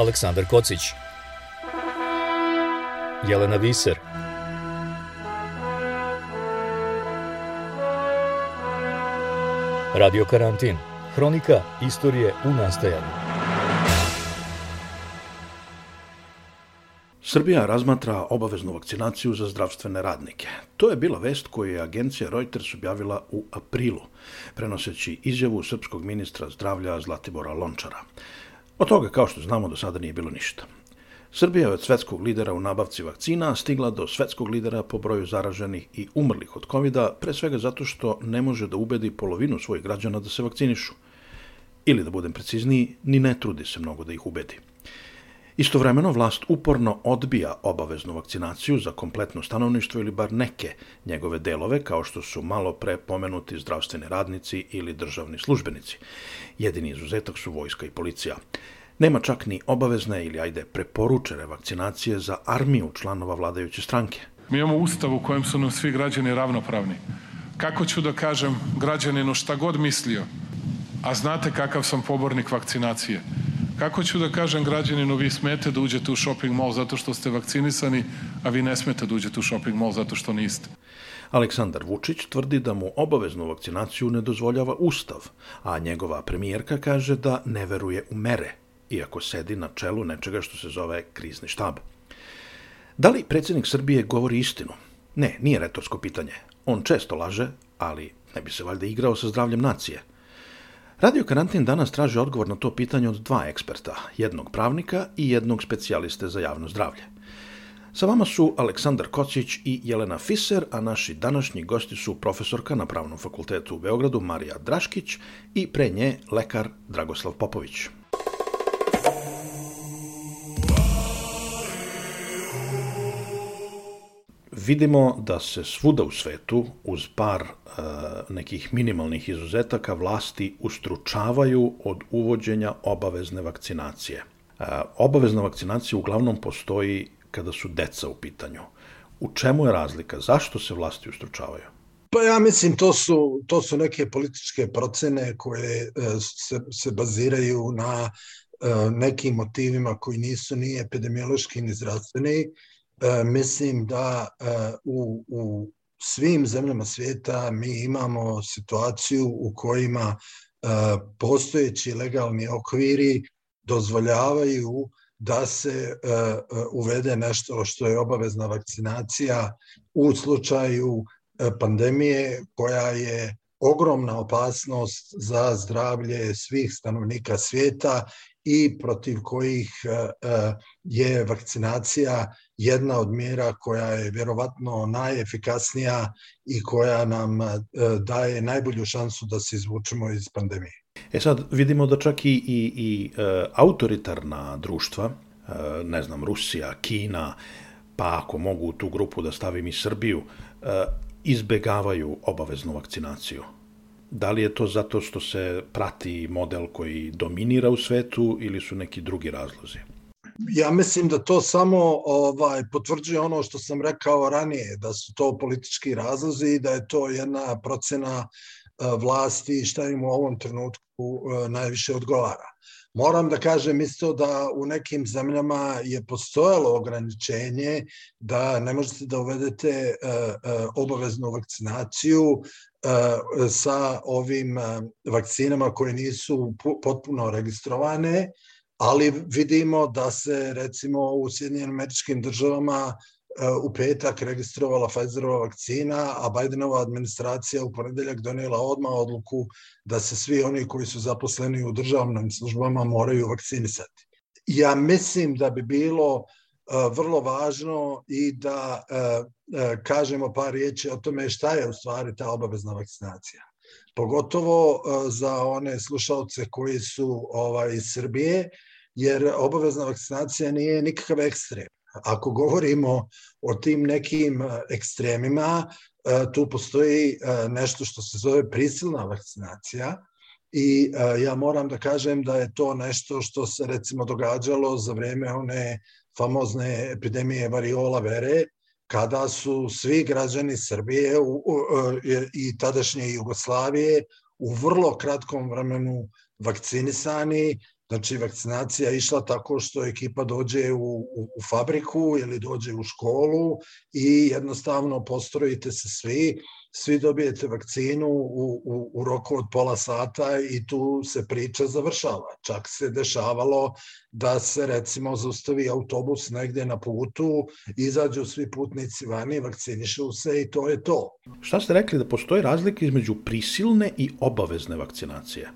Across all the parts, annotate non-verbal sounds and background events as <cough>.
Aleksandar Kocić Jelena Viser Radio Karantin Hronika istorije u nastajanju Srbija razmatra obaveznu vakcinaciju za zdravstvene radnike. To je bila vest koju je agencija Reuters objavila u aprilu, prenoseći izjavu srpskog ministra zdravlja Zlatibora Lončara. Od toga, kao što znamo, do sada nije bilo ništa. Srbija je od svetskog lidera u nabavci vakcina stigla do svetskog lidera po broju zaraženih i umrlih od covid pre svega zato što ne može da ubedi polovinu svojih građana da se vakcinišu. Ili, da budem precizniji, ni ne trudi se mnogo da ih ubedi. Istovremeno vlast uporno odbija obaveznu vakcinaciju za kompletno stanovništvo ili bar neke njegove delove, kao što su malo pre pomenuti zdravstveni radnici ili državni službenici. Jedini izuzetak su vojska i policija. Nema čak ni obavezne ili, ajde, preporučene vakcinacije za armiju članova vladajuće stranke. Mi imamo ustav u kojem su nam svi građani ravnopravni. Kako ću da kažem građaninu šta god mislio, a znate kakav sam pobornik vakcinacije, Kako ću da kažem građaninu, vi smete da uđete u shopping mall zato što ste vakcinisani, a vi ne smete da uđete u shopping mall zato što niste? Aleksandar Vučić tvrdi da mu obaveznu vakcinaciju ne dozvoljava Ustav, a njegova premijerka kaže da ne veruje u mere, iako sedi na čelu nečega što se zove krizni štab. Da li predsjednik Srbije govori istinu? Ne, nije retorsko pitanje. On često laže, ali ne bi se valjda igrao sa zdravljem nacije. Radio Karantin danas traži odgovor na to pitanje od dva eksperta, jednog pravnika i jednog specijaliste za javno zdravlje. Sa vama su Aleksandar Kocić i Jelena Fiser, a naši današnji gosti su profesorka na Pravnom fakultetu u Beogradu Marija Draškić i pre nje lekar Dragoslav Popović. Vidimo da se svuda u svetu, uz par e, nekih minimalnih izuzetaka, vlasti ustručavaju od uvođenja obavezne vakcinacije. E, obavezna vakcinacija uglavnom postoji kada su deca u pitanju. U čemu je razlika? Zašto se vlasti ustručavaju? Pa ja mislim to su, to su neke političke procene koje e, se, se baziraju na nekim motivima koji nisu ni epidemiološki ni zdravstveni mislim da e, u, u svim zemljama svijeta mi imamo situaciju u kojima e, postojeći legalni okviri dozvoljavaju da se uvede nešto što je obavezna vakcinacija u slučaju pandemije koja je ogromna opasnost za zdravlje svih stanovnika svijeta i protiv kojih je vakcinacija jedna od mjera koja je vjerovatno najefikasnija i koja nam e, daje najbolju šansu da se izvučemo iz pandemije. E sad vidimo da čak i, i, i e, autoritarna društva, e, ne znam, Rusija, Kina, pa ako mogu u tu grupu da stavim i Srbiju, izbegavaju obaveznu vakcinaciju. Da li je to zato što se prati model koji dominira u svetu ili su neki drugi razlozi? Ja mislim da to samo ovaj potvrđuje ono što sam rekao ranije, da su to politički razlozi i da je to jedna procena e, vlasti šta im u ovom trenutku e, najviše odgovara. Moram da kažem isto da u nekim zemljama je postojalo ograničenje da ne možete da uvedete e, obaveznu vakcinaciju sa ovim vakcinama koje nisu potpuno registrovane, ali vidimo da se recimo u Sjedinjenim američkim državama e, u petak registrovala Pfizerova vakcina, a Bidenova administracija u ponedeljak donijela odmah odluku da se svi oni koji su zaposleni u državnim službama moraju vakcinisati. Ja mislim da bi bilo e, vrlo važno i da e, kažemo par riječi o tome šta je u stvari ta obavezna vakcinacija. Pogotovo za one slušalce koji su ovaj, iz Srbije, jer obavezna vakcinacija nije nikakav ekstrem. Ako govorimo o tim nekim e, ekstremima, e, tu postoji e, nešto što se zove prisilna vakcinacija i ja moram da kažem da je to nešto što se recimo događalo za vreme one famozne epidemije variola vere, kada su svi građani Srbije i tadašnje Jugoslavije u vrlo kratkom vremenu vakcinisani Znači, vakcinacija je išla tako što ekipa dođe u, u, u fabriku ili dođe u školu i jednostavno postrojite se svi, svi dobijete vakcinu u, u, u roku od pola sata i tu se priča završava. Čak se dešavalo da se recimo zaustavi autobus negde na putu, izađu svi putnici vani, vakcinišu se i to je to. Šta ste rekli da postoji razlika između prisilne i obavezne vakcinacije?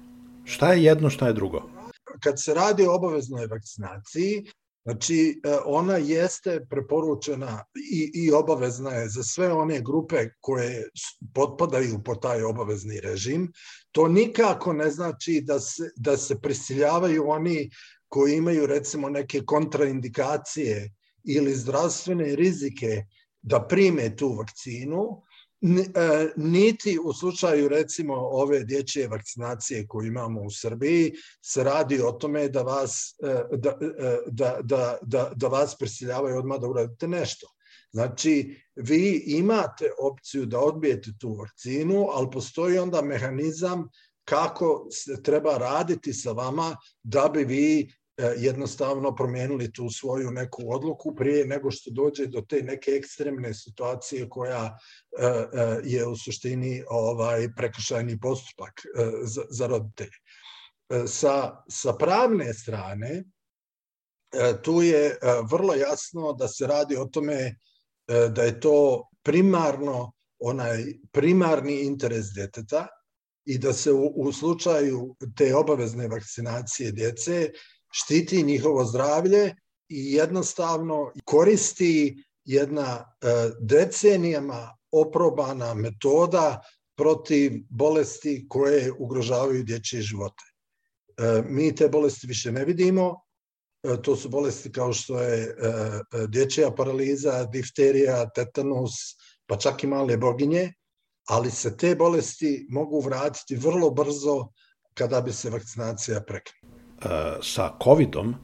Šta je jedno, šta je drugo? Kad se radi o obaveznoj vakcinaciji, Znači, e, ona jeste preporučena i, i obavezna je za sve one grupe koje potpadaju po taj obavezni režim. To nikako ne znači da se, da se prisiljavaju oni koji imaju recimo neke kontraindikacije ili zdravstvene rizike da prime tu vakcinu, niti u slučaju recimo ove dječje vakcinacije koju imamo u Srbiji se radi o tome da vas, e, da, e, da, da, da, da vas prisiljavaju odmah da uradite nešto. Znači, vi imate opciju da odbijete tu vakcinu, ali postoji onda mehanizam kako se treba raditi sa vama da bi vi E, jednostavno promijenili tu svoju neku odluku prije nego što dođe do te neke ekstremne situacije koja e, e, je u suštini ovaj prekršajni postupak za, za roditelje. Sa, sa pravne strane tu je vrlo jasno da se radi o tome da je to primarno onaj primarni interes deteta i da se u, u slučaju te obavezne vakcinacije djece štiti njihovo zdravlje i jednostavno koristi jedna e, decenijama oprobana metoda protiv bolesti koje ugrožavaju dječje živote. E, mi te bolesti više ne vidimo, e, to su bolesti kao što je dječja paraliza, difterija, tetanus, pa čak i male boginje, ali se te bolesti mogu vratiti vrlo brzo kada bi se vakcinacija prekinula. E, sa COVID-om,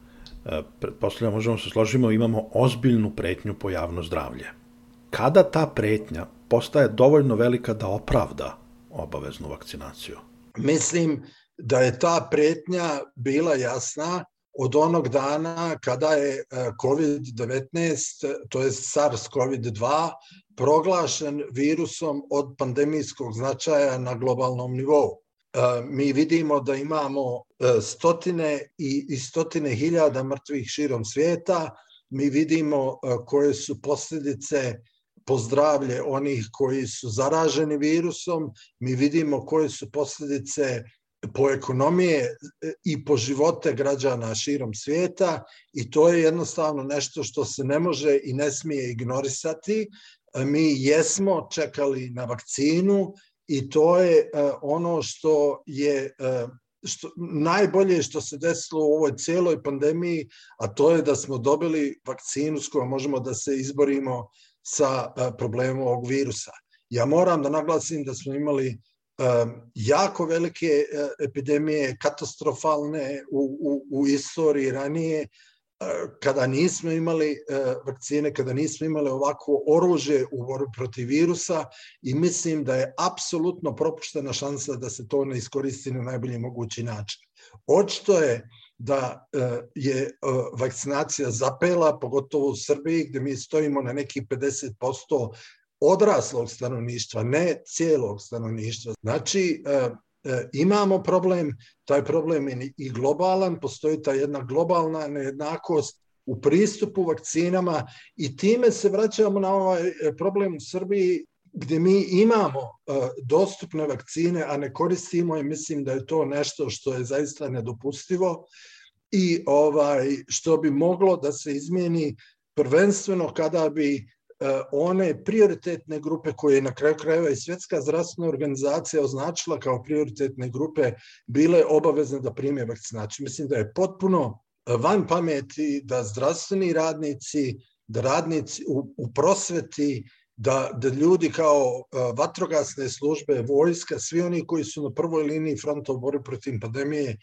e, pretpostavljamo, možemo se složimo, imamo ozbiljnu pretnju po javno zdravlje. Kada ta pretnja postaje dovoljno velika da opravda obaveznu vakcinaciju? Mislim da je ta pretnja bila jasna od onog dana kada je e, COVID-19, to je SARS-CoV-2, proglašen virusom od pandemijskog značaja na globalnom nivou. Mi vidimo da imamo E, stotine i, i stotine hiljada mrtvih širom svijeta. Mi vidimo e, koje su posljedice po zdravlje onih koji su zaraženi virusom. Mi vidimo koje su posljedice po ekonomije e, i po živote građana širom svijeta i to je jednostavno nešto što se ne može i ne smije ignorisati. Mi jesmo čekali na vakcinu i to je ono što je što, najbolje što se desilo u ovoj celoj pandemiji, a to je da smo dobili vakcinu s kojom možemo da se izborimo sa problemom ovog virusa. Ja moram da naglasim da smo imali um, jako velike epidemije, katastrofalne u, u, u istoriji ranije, kada nismo imali vakcine, kada nismo imali ovako oružje u borbi protiv virusa i mislim da je apsolutno propuštena šansa da se to ne iskoristi na najbolji mogući način. Očito je da je vakcinacija zapela, pogotovo u Srbiji, gde mi stojimo na nekih 50% odraslog stanovništva, ne cijelog stanovništva. Znači, E, imamo problem, taj problem je i globalan, postoji ta jedna globalna nejednakost u pristupu vakcinama i time se vraćamo na ovaj e, problem u Srbiji gde mi imamo e, dostupne vakcine, a ne koristimo i mislim da je to nešto što je zaista nedopustivo i ovaj što bi moglo da se izmeni prvenstveno kada bi E, one prioritetne grupe koje je na kraju krajeva i Svjetska zdravstvena organizacija označila kao prioritetne grupe bile obavezne da prime vakcinaciju. Mislim da je potpuno van pameti da zdravstveni radnici, da radnici u, u prosveti, da, da ljudi kao e, vatrogasne službe, vojska, svi oni koji su na prvoj liniji fronta u borbi protiv pandemije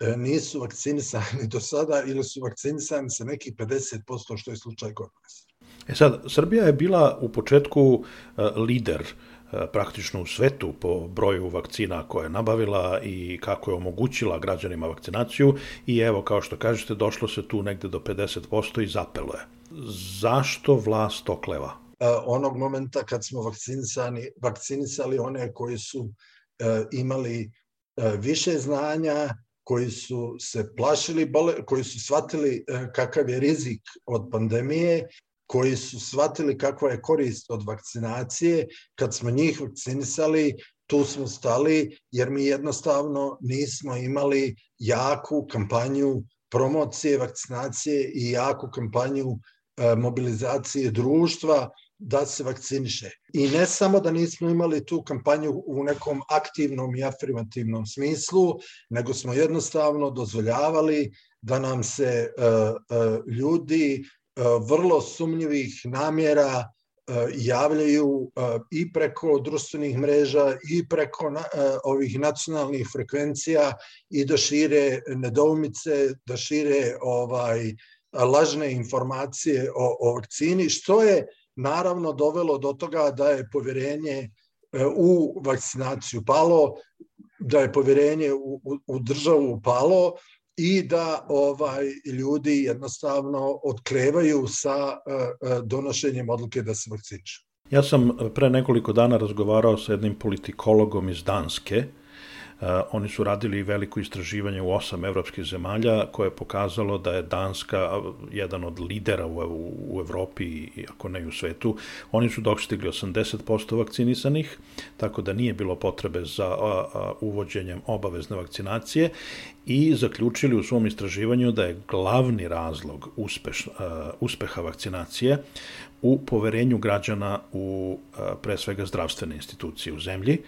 e, nisu vakcinisani <laughs> do sada ili su vakcinisani sa nekih 50% što je slučaj kod nas. E sad, Srbija je bila u početku uh, lider uh, praktično u svetu po broju vakcina koje je nabavila i kako je omogućila građanima vakcinaciju i evo, kao što kažete, došlo se tu negde do 50% i zapelo je. Zašto vlast okleva? Onog momenta kad smo vakcinisani, vakcinisali one koji su imali više znanja, koji su se plašili, koji su shvatili kakav je rizik od pandemije koji su shvatili kakva je korist od vakcinacije. Kad smo njih vakcinisali, tu smo stali, jer mi jednostavno nismo imali jaku kampanju promocije vakcinacije i jaku kampanju e, mobilizacije društva da se vakciniše. I ne samo da nismo imali tu kampanju u nekom aktivnom i afirmativnom smislu, nego smo jednostavno dozvoljavali da nam se uh, uh, ljudi E, vrlo sumnjivih namjera e, javljaju e, i preko društvenih mreža i preko ovih nacionalnih frekvencija i da šire nedoumice, da šire ovaj lažne informacije o, o vakcini, što je naravno dovelo do toga da je poverenje u vakcinaciju palo, da je poverenje u, u, u državu palo i da ovaj ljudi jednostavno otklevaju sa uh, donošenjem odluke da se vakcinišu. Ja sam pre nekoliko dana razgovarao sa jednim politikologom iz Danske, oni su radili veliko istraživanje u osam evropskih zemalja koje je pokazalo da je Danska jedan od lidera u, u, Evropi, ako ne i u svetu. Oni su dostigli 80% vakcinisanih, tako da nije bilo potrebe za a, a, uvođenjem obavezne vakcinacije i zaključili u svom istraživanju da je glavni razlog uspeš, a, uspeha vakcinacije u poverenju građana u pre svega zdravstvene institucije u zemlji,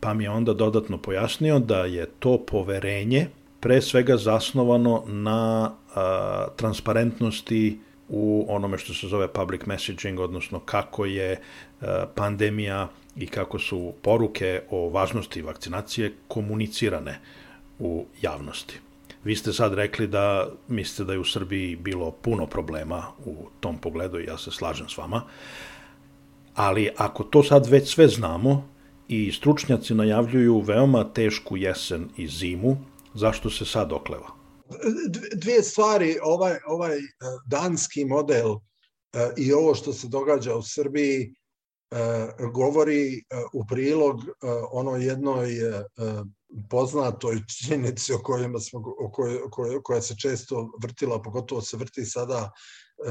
pa mi je onda dodatno pojasnio da je to poverenje pre svega zasnovano na a, transparentnosti u onome što se zove public messaging, odnosno kako je a, pandemija i kako su poruke o važnosti vakcinacije komunicirane u javnosti. Vi ste sad rekli da mislite da je u Srbiji bilo puno problema u tom pogledu i ja se slažem s vama, ali ako to sad već sve znamo, i stručnjaci najavljuju veoma tešku jesen i zimu, zašto se sad okleva? Dvije stvari, ovaj, ovaj e, danski model e, i ovo što se događa u Srbiji e, govori u prilog ono jednoj poznatoj činjenici o kojima smo, o kojoj, koj, koja se često vrtila, pogotovo se vrti sada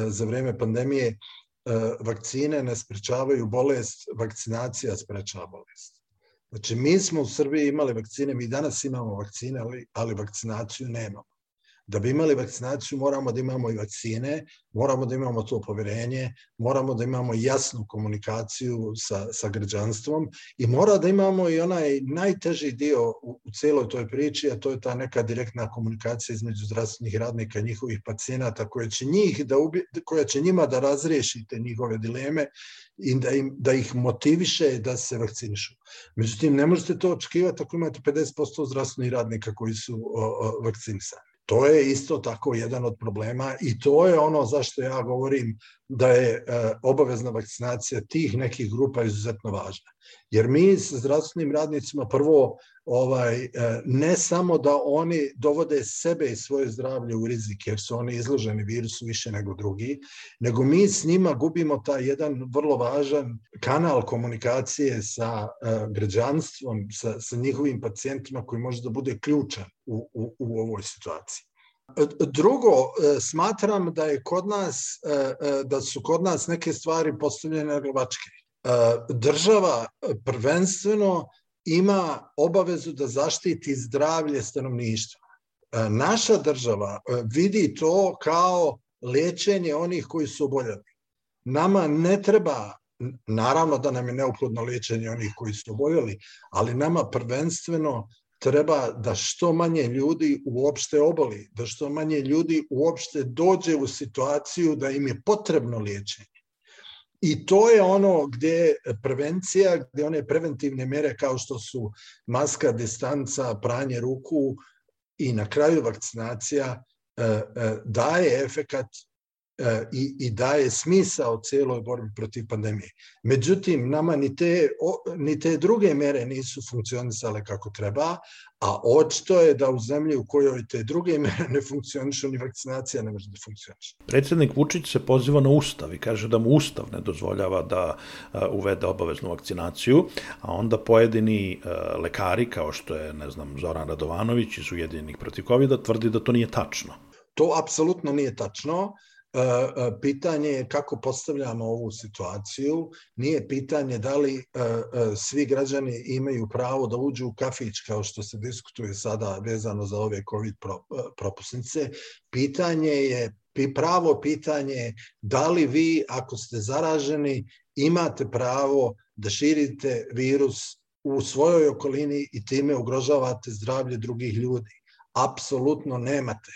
za vreme pandemije, E, vakcine ne sprečavaju bolest, vakcinacija sprečava bolest. Znači, mi smo u Srbiji imali vakcine, mi danas imamo vakcine, ali, ali vakcinaciju nemamo. Da bi imali vakcinaciju moramo da imamo i vakcine, moramo da imamo to poverenje, moramo da imamo jasnu komunikaciju sa, sa građanstvom i mora da imamo i onaj najteži dio u, u celoj toj priči, a to je ta neka direktna komunikacija između zdravstvenih radnika i njihovih pacijenata koja će, njih da ubi, koja će njima da razriješite njihove dileme i da, im, da ih motiviše da se vakcinišu. Međutim, ne možete to očekivati ako imate 50% zdravstvenih radnika koji su o, o, vakcinisani. To je isto tako jedan od problema i to je ono zašto ja govorim da je e, obavezna vakcinacija tih nekih grupa izuzetno važna. Jer mi sa zdravstvenim radnicima prvo ovaj, e, ne samo da oni dovode sebe i svoje zdravlje u rizik, jer su oni izloženi virusu više nego drugi, nego mi s njima gubimo taj jedan vrlo važan kanal komunikacije sa e, građanstvom, sa, sa njihovim pacijentima koji može da bude ključan u, u, u ovoj situaciji. Drugo, e, smatram da je kod nas, da su kod nas neke stvari postavljene na glavačke. Država prvenstveno ima obavezu da zaštiti zdravlje stanovništva. E, naša država e, vidi to kao liječenje onih koji su oboljeli. Nama ne treba, naravno da nam je neophodno liječenje onih koji su oboljeli, ali nama prvenstveno treba da što manje ljudi uopšte oboli, da što manje ljudi uopšte dođe u situaciju da im je potrebno liječenje. I to je ono gde prevencija, gde one preventivne mere kao što su maska, distanca, pranje ruku i na kraju vakcinacija e, e, daje efekat i, i daje smisao cijeloj borbi protiv pandemije. Međutim, nama ni te, ni te druge mere nisu funkcionisale kako treba, a očito je da u zemlji u kojoj te druge mere ne funkcionišu, ni vakcinacija ne može da funkcioniše. Predsednik Vučić se poziva na Ustav i kaže da mu Ustav ne dozvoljava da uvede obaveznu vakcinaciju, a onda pojedini lekari, kao što je, ne znam, Zoran Radovanović iz Ujedinjenih protiv COVID-a, tvrdi da to nije tačno. To apsolutno nije tačno. E, e, pitanje je kako postavljamo ovu situaciju, nije pitanje da li e, svi građani imaju pravo da uđu u kafić kao što se diskutuje sada vezano za ove COVID propusnice. Pitanje je, pravo pitanje je da li vi ako ste zaraženi imate pravo da širite virus u svojoj okolini i time ugrožavate zdravlje drugih ljudi. Apsolutno nemate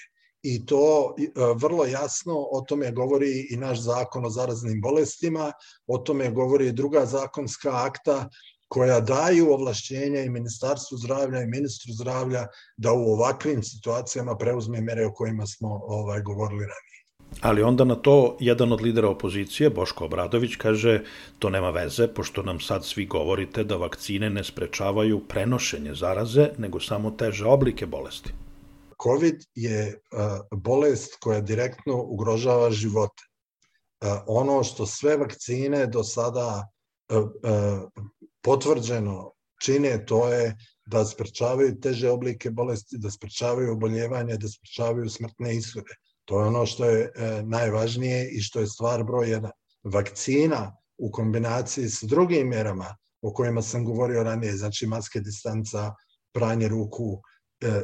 i to e, vrlo jasno, o tome govori i naš zakon o zaraznim bolestima, o tome govori i druga zakonska akta koja daju ovlašćenja i Ministarstvu zdravlja i Ministru zdravlja da u ovakvim situacijama preuzme mere o kojima smo ovaj govorili ranije. Ali onda na to jedan od lidera opozicije, Boško Obradović, kaže to nema veze, pošto nam sad svi govorite da vakcine ne sprečavaju prenošenje zaraze, nego samo teže oblike bolesti. COVID je bolest koja direktno ugrožava živote. Ono što sve vakcine do sada potvrđeno čine, to je da sprečavaju teže oblike bolesti, da sprečavaju oboljevanje, da sprečavaju smrtne ishode. To je ono što je e, najvažnije i što je stvar broj jedan. Vakcina u kombinaciji s drugim mjerama o kojima sam govorio ranije, znači maske distanca, pranje ruku,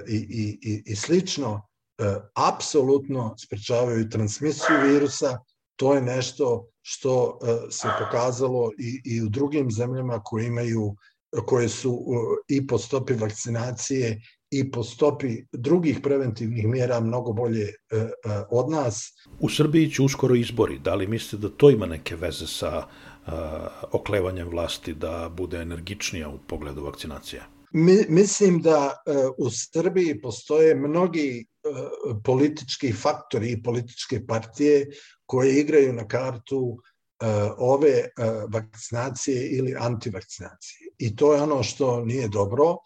i, i, i, i slično, e, apsolutno sprečavaju transmisiju virusa, to je nešto što e, se pokazalo i, i u drugim zemljama koje imaju koje su i po stopi vakcinacije i po stopi drugih preventivnih mjera mnogo bolje od nas. U Srbiji će uskoro izbori. Da li mislite da to ima neke veze sa oklevanjem vlasti da bude energičnija u pogledu vakcinacije? Mi, mislim da uh, u Srbiji postoje mnogi uh, politički faktori i političke partije koje igraju na kartu uh, ove vakcinacije ili antivakcinacije. I to je ono što nije dobro.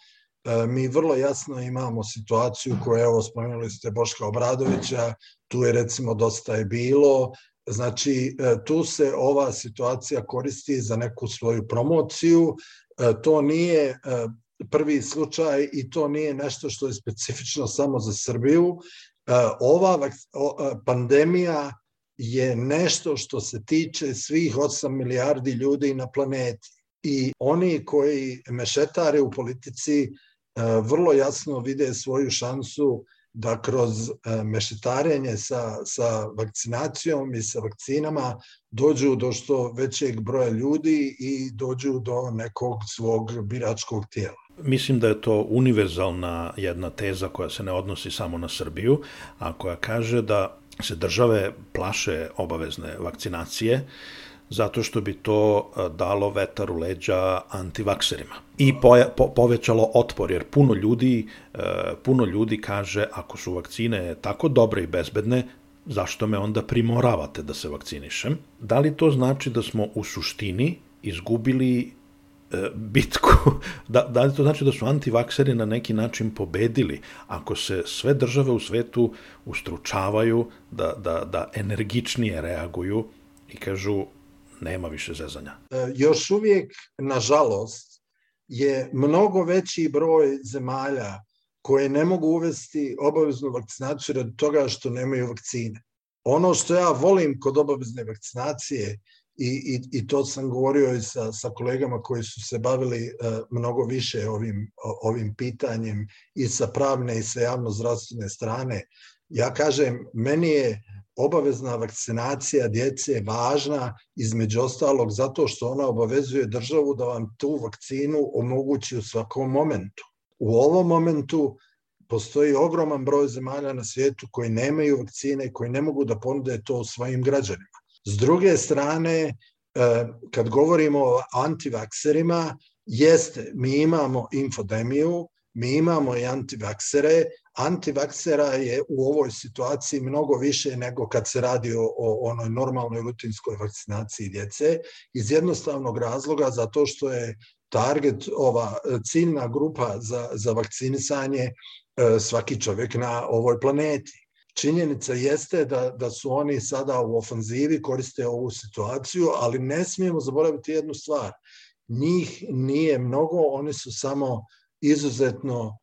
Mi vrlo jasno imamo situaciju koju, evo, spomenuli ste Boška Obradovića, tu je recimo dosta je bilo, Znači, tu se ova situacija koristi za neku svoju promociju. To nije prvi slučaj i to nije nešto što je specifično samo za Srbiju. E, ova e, pandemija je nešto što se tiče svih 8 milijardi ljudi na planeti. I oni koji mešetare u politici e, vrlo jasno vide svoju šansu da kroz mešetarenje sa, sa vakcinacijom i sa vakcinama dođu do što većeg broja ljudi i dođu do nekog svog biračkog tijela. Mislim da je to univerzalna jedna teza koja se ne odnosi samo na Srbiju, a koja kaže da se države plaše obavezne vakcinacije zato što bi to dalo vetar u leđa antivakserima i poja, po, povećalo otpor, jer puno ljudi, puno ljudi kaže ako su vakcine tako dobre i bezbedne, zašto me onda primoravate da se vakcinišem? Da li to znači da smo u suštini izgubili E, bitku, <laughs> da, da li to znači da su antivakseri na neki način pobedili ako se sve države u svetu ustručavaju da, da, da energičnije reaguju i kažu nema više zezanja? E, još uvijek, nažalost, je mnogo veći broj zemalja koje ne mogu uvesti obaveznu vakcinaciju radi toga što nemaju vakcine. Ono što ja volim kod obavezne vakcinacije i, i, i to sam govorio i sa, sa kolegama koji su se bavili uh, mnogo više ovim, ovim pitanjem i sa pravne i sa javno-zdravstvene strane. Ja kažem, meni je obavezna vakcinacija djece važna između ostalog zato što ona obavezuje državu da vam tu vakcinu omogući u svakom momentu. U ovom momentu postoji ogroman broj zemalja na svijetu koji nemaju vakcine, koji ne mogu da ponude to svojim građanima. S druge strane, e, kad govorimo o antivakserima, jeste, mi imamo infodemiju, mi imamo i antivaksere, antivaksera je u ovoj situaciji mnogo više nego kad se radi o, o onoj normalnoj rutinskoj vakcinaciji djece iz jednostavnog razloga zato što je target, ova ciljna grupa za, za vakcinisanje e, svaki čovjek na ovoj planeti. Činjenica jeste da, da su oni sada u ofanzivi, koriste ovu situaciju, ali ne smijemo zaboraviti jednu stvar. Njih nije mnogo, oni su samo izuzetno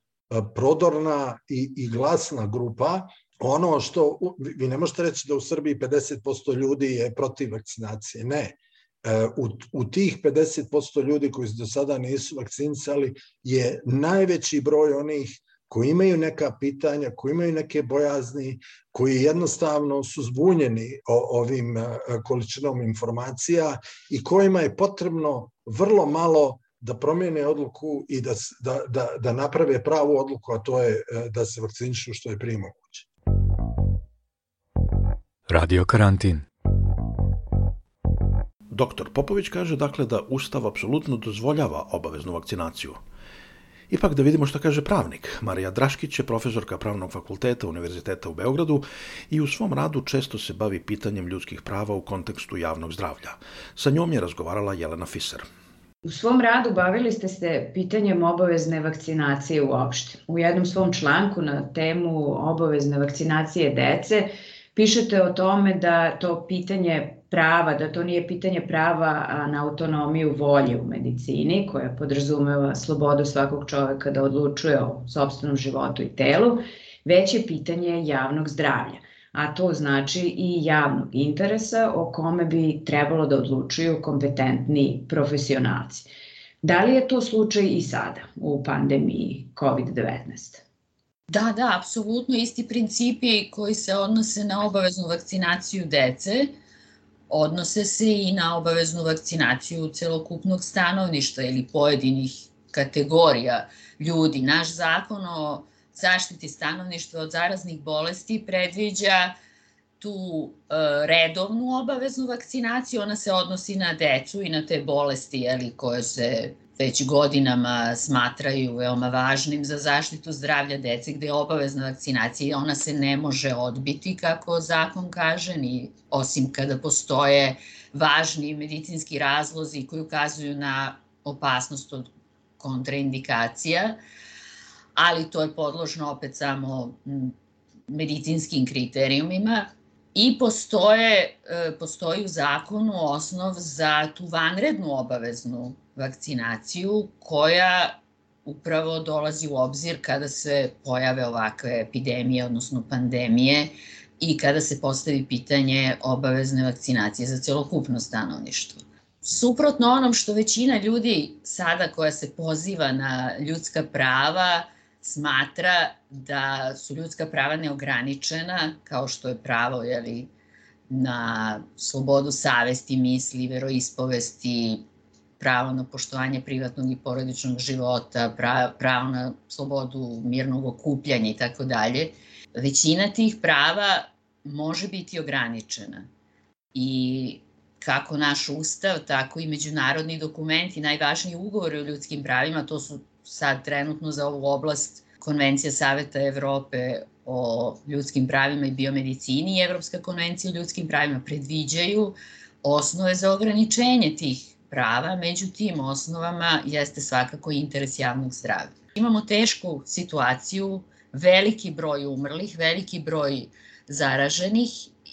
prodorna i, i glasna grupa, ono što, vi ne možete reći da u Srbiji 50% ljudi je protiv vakcinacije, ne. E, u, u tih 50% ljudi koji do sada nisu vakcinisali je najveći broj onih koji imaju neka pitanja, koji imaju neke bojazni, koji jednostavno su zbunjeni o, ovim količinom informacija i kojima je potrebno vrlo malo da promijene odluku i da, da, da, da naprave pravu odluku, a to je e, da se vakcinišu što je prije moguće. Radio karantin. Doktor Popović kaže dakle da Ustav apsolutno dozvoljava obaveznu vakcinaciju. Ipak da vidimo što kaže pravnik. Marija Draškić je profesorka Pravnog fakulteta Univerziteta u Beogradu i u svom radu često se bavi pitanjem ljudskih prava u kontekstu javnog zdravlja. Sa njom je razgovarala Jelena Fiser. U svom radu bavili ste se pitanjem obavezne vakcinacije uopšte. U jednom svom članku na temu obavezne vakcinacije dece pišete o tome da to pitanje prava, da to nije pitanje prava na autonomiju volje u medicini, koja podrazumeva slobodu svakog čoveka da odlučuje o sobstvenom životu i telu, već je pitanje javnog zdravlja a to znači i javnog interesa o kome bi trebalo da odlučuju kompetentni profesionalci. Da li je to slučaj i sada u pandemiji COVID-19? Da, da, apsolutno isti principi koji se odnose na obaveznu vakcinaciju dece, odnose se i na obaveznu vakcinaciju celokupnog stanovništva ili pojedinih kategorija ljudi. Naš zakon o zaštiti stanovništva od zaraznih bolesti predviđa tu e, redovnu obaveznu vakcinaciju, ona se odnosi na decu i na te bolesti jeli, koje se već godinama smatraju veoma važnim za zaštitu zdravlja dece, gde je obavezna vakcinacija i ona se ne može odbiti, kako zakon kaže, ni osim kada postoje važni medicinski razlozi koji ukazuju na opasnost od kontraindikacija ali to je podložno opet samo medicinskim kriterijumima. I postoje, e, postoji u zakonu osnov za tu vanrednu obaveznu vakcinaciju koja upravo dolazi u obzir kada se pojave ovakve epidemije, odnosno pandemije i kada se postavi pitanje obavezne vakcinacije za celokupno stanovništvo. Suprotno onom što većina ljudi sada koja se poziva na ljudska prava smatra da su ljudska prava neograničena, kao što je pravo jeli, na slobodu savesti, misli, veroispovesti, pravo na poštovanje privatnog i porodičnog života, pravo na slobodu mirnog okupljanja i tako dalje. Većina tih prava može biti ograničena. I kako naš ustav, tako i međunarodni dokumenti, najvažniji ugovori o ljudskim pravima, to su sad trenutno za ovu oblast Konvencija Saveta Evrope o ljudskim pravima i biomedicini i Evropska konvencija o ljudskim pravima predviđaju osnove za ograničenje tih prava, među tim osnovama jeste svakako interes javnog zdravlja. Imamo tešku situaciju, veliki broj umrlih, veliki broj zaraženih,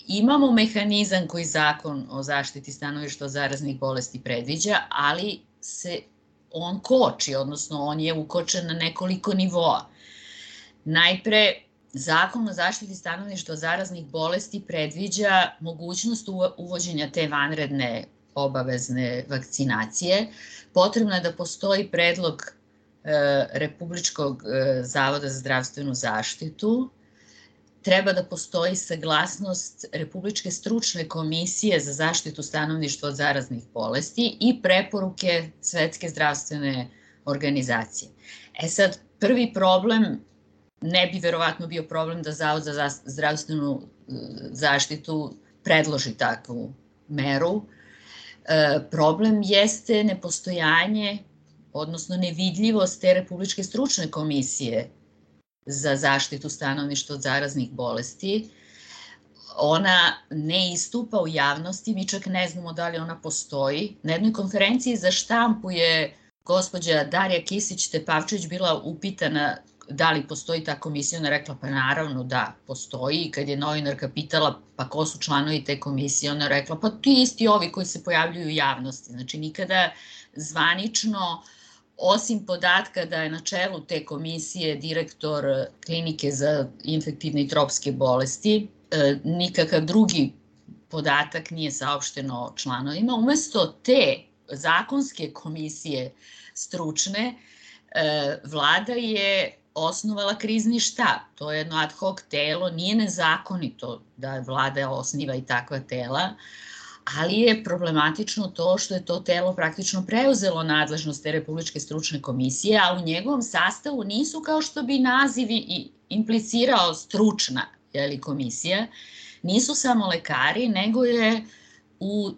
imamo mehanizam koji zakon o zaštiti stanovišta od zaraznih bolesti predviđa, ali se on koči, odnosno on je ukočen na nekoliko nivoa. Najpre, Zakon o zaštiti stanovništva od zaraznih bolesti predviđa mogućnost uvođenja te vanredne obavezne vakcinacije. Potrebno je da postoji predlog e, Republičkog e, zavoda za zdravstvenu zaštitu, treba da postoji saglasnost Republičke stručne komisije za zaštitu stanovništva od zaraznih bolesti i preporuke Svetske zdravstvene organizacije. E sad, prvi problem ne bi verovatno bio problem da Zavod za zdravstvenu e, zaštitu predloži takvu meru. E, problem jeste nepostojanje, odnosno nevidljivost te Republičke stručne komisije za zaštitu stanovništva od zaraznih bolesti. Ona ne istupa u javnosti, mi čak ne znamo da li ona postoji. Na jednoj konferenciji za štampu je gospođa Darija Kisić-Tepavčević bila upitana da li postoji ta komisija, ona rekla pa naravno da postoji. I kad je novinarka pitala pa ko su članovi te komisije, ona rekla pa ti isti ovi koji se pojavljuju u javnosti, znači nikada zvanično osim podatka da je na čelu te komisije direktor klinike za infektivne i tropske bolesti, e, nikakav drugi podatak nije saopšteno članovima. Umesto te zakonske komisije stručne, e, vlada je osnovala krizni štab. To je jedno ad hoc telo, nije nezakonito da vlada osniva i takva tela, ali je problematično to što je to telo praktično preuzelo nadležnost te Republičke stručne komisije, a u njegovom sastavu nisu kao što bi nazivi implicirao stručna jeli, komisija, nisu samo lekari, nego je u,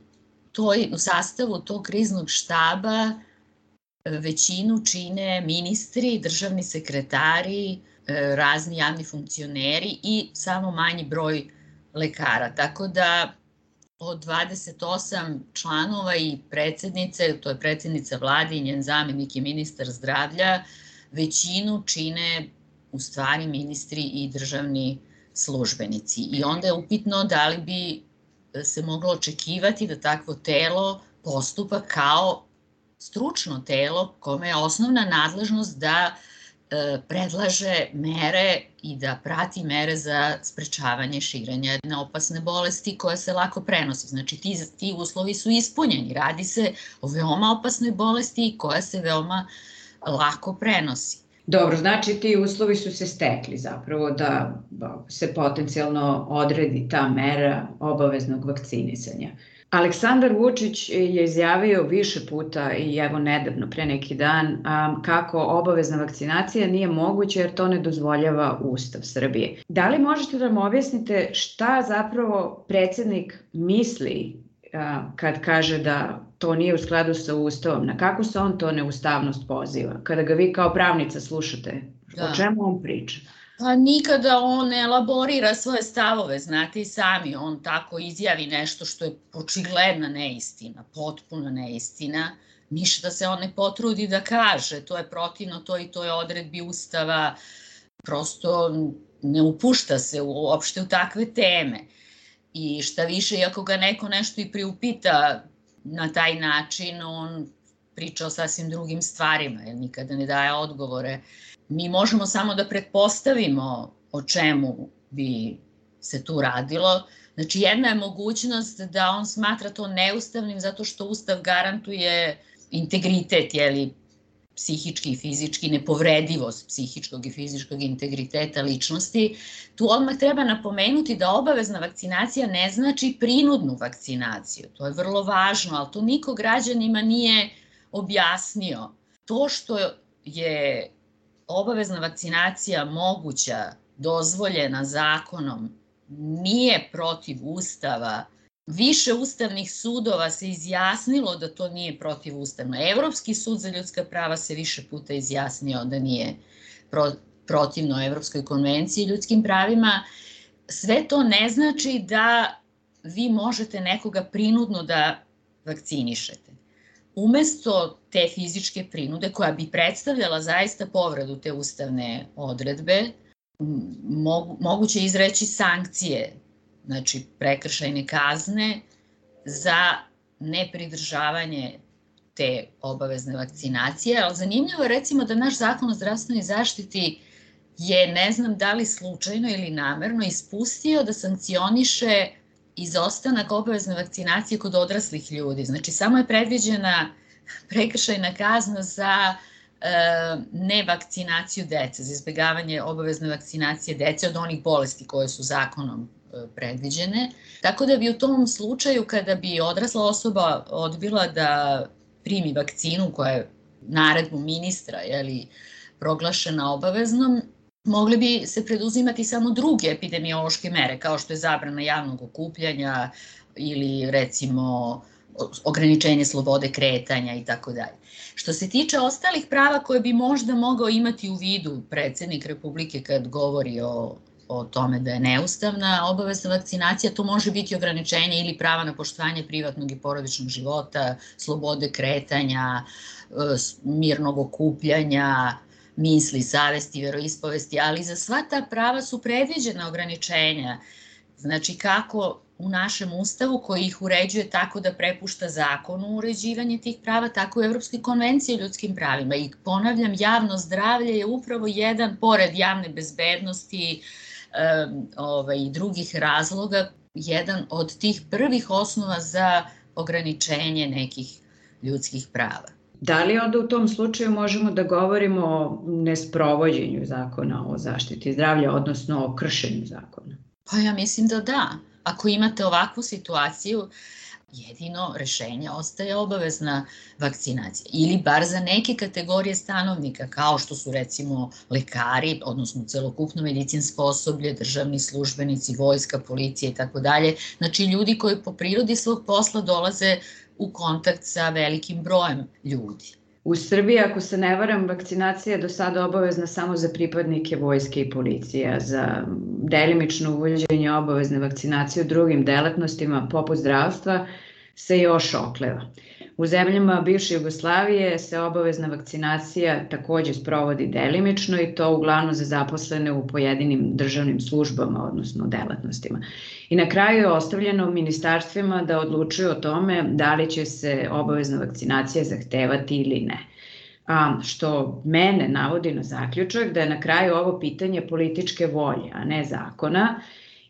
toj, u sastavu tog kriznog štaba većinu čine ministri, državni sekretari, e, razni javni funkcioneri i samo manji broj lekara. Tako da od 28 članova i predsednice, to je predsednica vlade i njen zamenik i ministar zdravlja, većinu čine u stvari ministri i državni službenici. I onda je upitno da li bi se moglo očekivati da takvo telo postupa kao stručno telo kome je osnovna nadležnost da e, predlaže mere i da prati mere za sprečavanje širenja jedne opasne bolesti koja se lako prenosi. Znači ti, ti uslovi su ispunjeni. Radi se o veoma opasnoj bolesti koja se veoma lako prenosi. Dobro, znači ti uslovi su se stekli zapravo da se potencijalno odredi ta mera obaveznog vakcinisanja. Aleksandar Vučić je izjavio više puta i evo nedavno, pre neki dan, kako obavezna vakcinacija nije moguća jer to ne dozvoljava Ustav Srbije. Da li možete da nam objasnite šta zapravo predsednik misli kad kaže da to nije u skladu sa Ustavom? Na kako se on to neustavnost poziva? Kada ga vi kao pravnica slušate, da. o čemu on priča? Pa nikada on ne elaborira svoje stavove, znate i sami, on tako izjavi nešto što je očigledna neistina, potpuna neistina, ništa se on ne potrudi da kaže, to je protivno to i to je odredbi Ustava, prosto ne upušta se uopšte u takve teme. I šta više, iako ga neko nešto i priupita na taj način, on priča o sasvim drugim stvarima, jer nikada ne daje odgovore Mi možemo samo da pretpostavimo o čemu bi se tu radilo. Znači, jedna je mogućnost da on smatra to neustavnim zato što Ustav garantuje integritet, jeli, psihički i fizički, nepovredivost psihičkog i fizičkog integriteta ličnosti. Tu odmah treba napomenuti da obavezna vakcinacija ne znači prinudnu vakcinaciju. To je vrlo važno, ali to niko građanima nije objasnio. To što je obavezna vakcinacija moguća, dozvoljena zakonom, nije protiv ustava, više ustavnih sudova se izjasnilo da to nije protiv ustavno. Evropski sud za ljudska prava se više puta izjasnio da nije protivno Evropskoj konvenciji ljudskim pravima. Sve to ne znači da vi možete nekoga prinudno da vakcinišete umesto te fizičke prinude koja bi predstavljala zaista povredu te ustavne odredbe, mogu, moguće izreći sankcije, znači prekršajne kazne za nepridržavanje te obavezne vakcinacije, ali zanimljivo je recimo da naš zakon o zdravstvenoj zaštiti je, ne znam da li slučajno ili namerno, ispustio da sankcioniše izostanak obavezne vakcinacije kod odraslih ljudi. Znači, samo je predviđena prekršajna kazna za e, nevakcinaciju dece, za izbjegavanje obavezne vakcinacije dece od onih bolesti koje su zakonom e, predviđene. Tako da bi u tom slučaju kada bi odrasla osoba odbila da primi vakcinu koja je naredbu ministra jeli, proglašena obaveznom, mogli bi se preduzimati samo druge epidemiološke mere, kao što je zabrana javnog okupljanja ili recimo ograničenje slobode kretanja i tako dalje. Što se tiče ostalih prava koje bi možda mogao imati u vidu predsednik Republike kad govori o o tome da je neustavna obavezna vakcinacija, to može biti ograničenje ili prava na poštovanje privatnog i porodičnog života, slobode kretanja, e, mirnog okupljanja, misli, savesti, veroispovesti, ali za sva ta prava su predviđena ograničenja. Znači kako u našem ustavu koji ih uređuje tako da prepušta zakonu uređivanje tih prava, tako i Evropskoj konvenciji o ljudskim pravima. I ponavljam, javno zdravlje je upravo jedan, pored javne bezbednosti, ovaj, i drugih razloga, jedan od tih prvih osnova za ograničenje nekih ljudskih prava. Da li onda u tom slučaju možemo da govorimo o nesprovođenju zakona o zaštiti zdravlja, odnosno o kršenju zakona? Pa ja mislim da da. Ako imate ovakvu situaciju, jedino rešenje ostaje obavezna vakcinacija ili bar za neke kategorije stanovnika kao što su recimo lekari, odnosno celokupno medicinsko osoblje, državni službenici, vojska, policija i tako dalje. Znači ljudi koji po prirodi svog posla dolaze u kontakt sa velikim brojem ljudi. U Srbiji, ako se ne varam, vakcinacija je do sada obavezna samo za pripadnike vojske i policije, za delimično uvođenje obavezne vakcinacije u drugim delatnostima poput zdravstva se još okleva. U zemljama bivše Jugoslavije se obavezna vakcinacija takođe sprovodi delimično i to uglavnom za zaposlene u pojedinim državnim službama, odnosno delatnostima. I na kraju je ostavljeno ministarstvima da odlučuju o tome da li će se obavezna vakcinacija zahtevati ili ne. A, što mene navodi na zaključak da je na kraju ovo pitanje političke volje, a ne zakona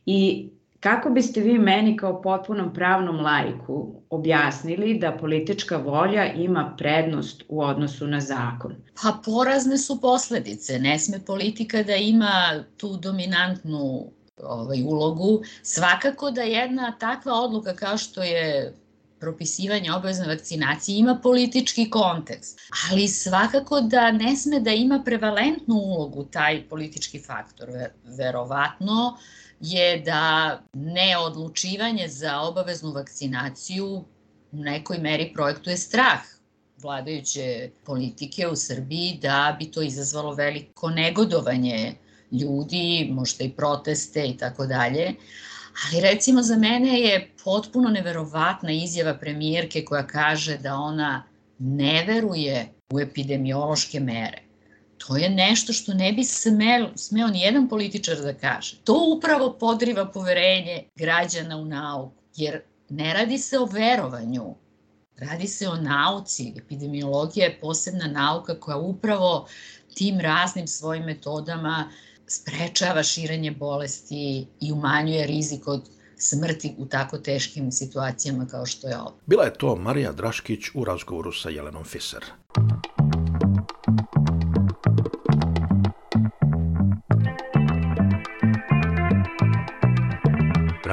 i Kako biste vi meni kao potpunom pravnom lajku objasnili da politička volja ima prednost u odnosu na zakon? Pa porazne su posledice. Ne sme politika da ima tu dominantnu ovaj, ulogu. Svakako da jedna takva odluka kao što je propisivanje obavezne vakcinacije ima politički kontekst, ali svakako da ne sme da ima prevalentnu ulogu taj politički faktor. Verovatno je da neodlučivanje za obaveznu vakcinaciju u nekoj meri projektuje strah vladajuće politike u Srbiji da bi to izazvalo veliko negodovanje ljudi, možda i proteste i tako dalje. Ali recimo za mene je potpuno neverovatna izjava premijerke koja kaže da ona ne veruje u epidemiološke mere. To je nešto što ne bi smeo, smeo ni jedan političar da kaže. To upravo podriva poverenje građana u nauku, jer ne radi se o verovanju, radi se o nauci. Epidemiologija je posebna nauka koja upravo tim raznim svojim metodama sprečava širenje bolesti i umanjuje rizik od smrti u tako teškim situacijama kao što je ovo. Bila je to Marija Draškić u razgovoru sa Jelenom Fiser.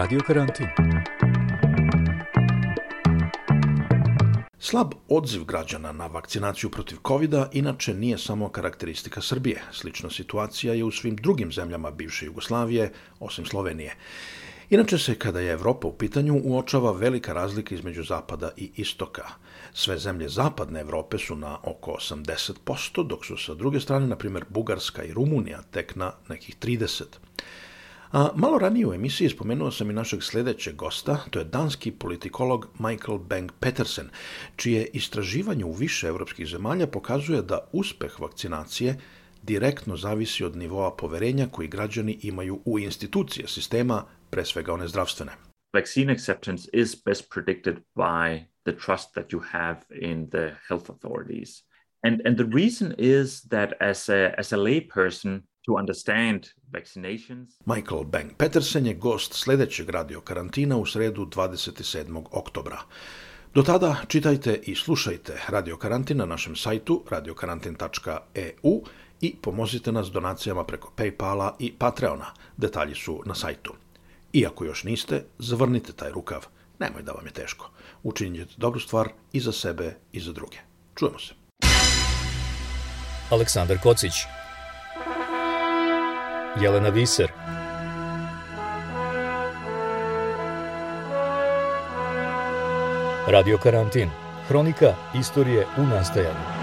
Radio karantin. Slab odziv građana na vakcinaciju protiv covid inače nije samo karakteristika Srbije. Slična situacija je u svim drugim zemljama bivše Jugoslavije, osim Slovenije. Inače se, kada je Evropa u pitanju, uočava velika razlika između zapada i istoka. Sve zemlje zapadne Evrope su na oko 80%, dok su sa druge strane, na primjer, Bugarska i Rumunija tek na nekih 30%. A malo ranije u emisiji spomenuo sam i našeg sledećeg gosta, to je danski politikolog Michael Bang Petersen, čije istraživanje u više evropskih zemalja pokazuje da uspeh vakcinacije direktno zavisi od nivoa poverenja koji građani imaju u institucije sistema, pre svega one zdravstvene. Vaccine acceptance is best predicted by the trust that you have in the health authorities. And, and the reason is that as a, as a lay person, to understand vaccinations. Michael Bang Petersen je gost sledećeg radio karantina u sredu 27. oktobra. Do tada čitajte i slušajte Radio Karantin na našem sajtu radiokarantin.eu i pomozite nas donacijama preko Paypala i Patreona. Detalji su na sajtu. Iako još niste, zavrnite taj rukav. Nemoj da vam je teško. Učinite dobru stvar i za sebe i za druge. Čujemo se. Aleksandar Kocić Jelena Viser Radio karantin. Hronika istorije u nastajanju.